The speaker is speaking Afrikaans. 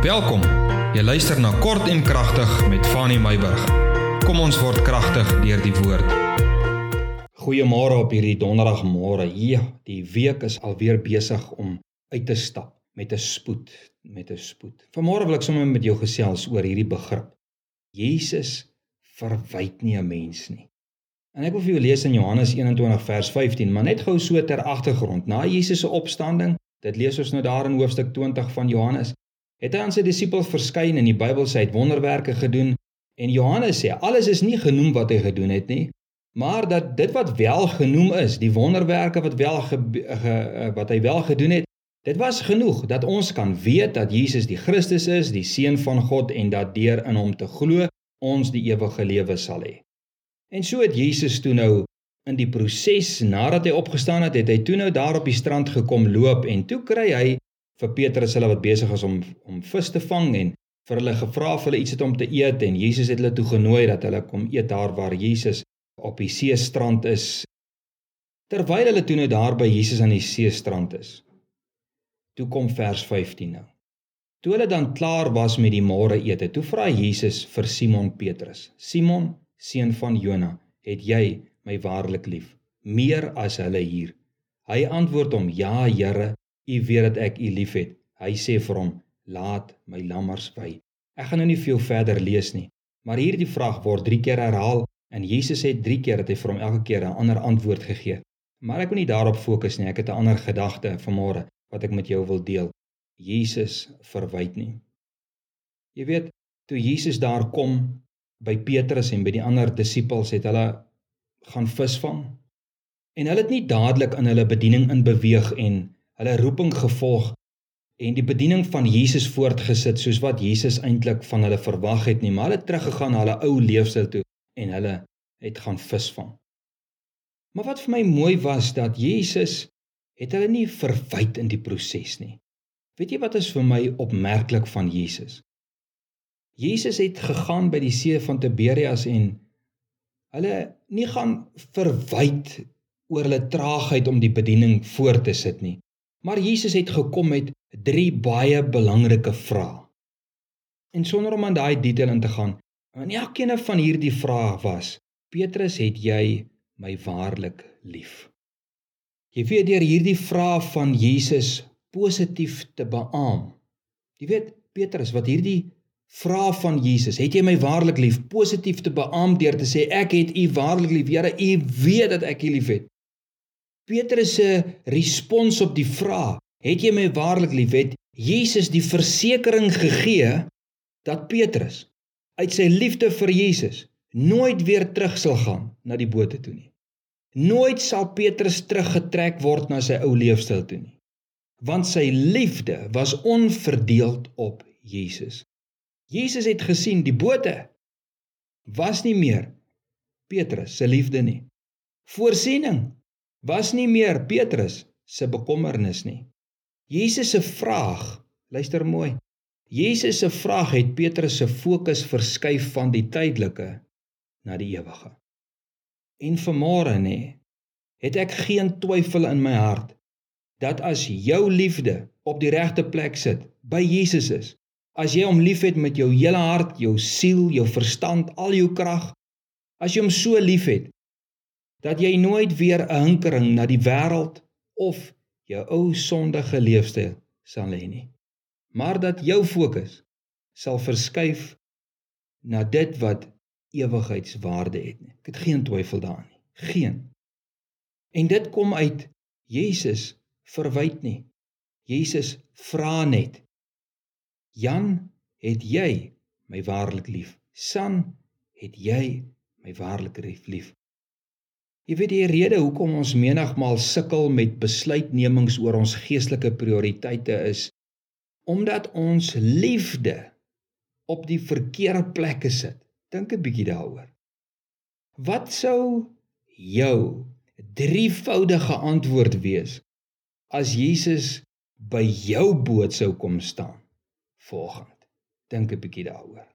Welkom. Jy luister na Kort en Kragtig met Fanny Meyburg. Kom ons word kragtig deur die woord. Goeiemôre op hierdie donderdagmôre. Ja, die week is alweer besig om uit te stap met 'n spoed, met 'n spoed. Vanmôre wil ek sommer met jou gesels oor hierdie begrip. Jesus verwyd nie 'n mens nie. En ek wil vir jou lees in Johannes 21 vers 15, maar net gou so ter agtergrond. Na Jesus se opstanding, dit lees ons nou daar in hoofstuk 20 van Johannes, het hy aan sy disippels verskyn in die Bybel sê hy het wonderwerke gedoen. En Johannes sê alles is nie genoem wat hy gedoen het nie maar dat dit wat wel genoem is die wonderwerke wat wel ge, ge, wat hy wel gedoen het dit was genoeg dat ons kan weet dat Jesus die Christus is die seun van God en dat deur in hom te glo ons die ewige lewe sal hê. En so het Jesus toe nou in die proses nadat hy opgestaan het het hy toe nou daar op die strand gekom loop en toe kry hy vir Petrus hulle wat besig is om om vis te vang en vir hulle gevra of hulle iets het om te eet en Jesus het hulle toe genooi dat hulle kom eet daar waar Jesus op die seestrand is. Terwyl hulle toe nou daar by Jesus aan die seestrand is toe kom vers 15 nou. Toe hulle dan klaar was met die môre ete toe vra Jesus vir Simon Petrus Simon seun van Jona het jy my waarlik lief meer as hulle hier? Hy antwoord hom ja Here U weet dat ek U liefhet. Hy sê vir hom: "Laat my lammers wy." Ek gaan nou nie veel verder lees nie, maar hierdie vraag word 3 keer herhaal en Jesus het 3 keer dat hy vir hom elke keer 'n ander antwoord gegee. Maar ek wil nie daarop fokus nie. Ek het 'n ander gedagte vanmôre wat ek met jou wil deel. Jesus verwyd nie. Jy weet, toe Jesus daar kom by Petrus en by die ander disippels het hulle gaan visvang. En hulle het nie dadelik in hulle bediening in beweeg en hulle roeping gevolg en die bediening van Jesus voortgesit soos wat Jesus eintlik van hulle verwag het nie, maar hulle teruggegaan na hulle ou leefstyl toe en hulle het gaan visvang. Maar wat vir my mooi was dat Jesus het hulle nie verwyd in die proses nie. Weet jy wat is vir my opmerklik van Jesus? Jesus het gegaan by die see van Tiberias en hulle nie gaan verwyd oor hulle traagheid om die bediening voort te sit nie. Maar Jesus het gekom met drie baie belangrike vrae. En sonder om aan daai detail in te gaan, en elkeen van hierdie vrae was: Petrus, het jy my waarlik lief? Jy weet deur hierdie vrae van Jesus positief te beamoen. Jy weet Petrus wat hierdie vrae van Jesus, het jy my waarlik lief, positief te beamoen deur te sê ek het u waarlik lief. Here, u weet dat ek u liefhet. Petrus se respons op die vraag: "Het jy my waarlik liefhet?" Jesus die versekering gegee dat Petrus uit sy liefde vir Jesus nooit weer terug sal gaan na die bote toe nie. Nooit sal Petrus teruggetrek word na sy ou leefstyl toe nie. Want sy liefde was onverdeeld op Jesus. Jesus het gesien die bote was nie meer Petrus se liefde nie. Voorsiening was nie meer Petrus se bekommernis nie. Jesus se vraag, luister mooi. Jesus se vraag het Petrus se fokus verskuif van die tydelike na die ewige. En vanmôre nê, het ek geen twyfel in my hart dat as jou liefde op die regte plek sit, by Jesus is, as jy hom liefhet met jou hele hart, jou siel, jou verstand, al jou krag, as jy hom so liefhet, dat jy nooit weer 'n hinkering na die wêreld of jou ou sondige leefstyl sal hê nie. Maar dat jou fokus sal verskuif na dit wat ewigheidswaarde het nie. Ek het geen twyfel daarin nie. Geen. En dit kom uit Jesus verwyd nie. Jesus vra net. Jan, het jy my waarlik lief? San, het jy my waarlik lief? Jy weet die rede hoekom ons menigmal sukkel met besluitnemings oor ons geestelike prioriteite is omdat ons liefde op die verkeerde plekke sit. Dink 'n bietjie daaroor. Wat sou jou drievoudige antwoord wees as Jesus by jou boot sou kom staan volgende? Dink 'n bietjie daaroor.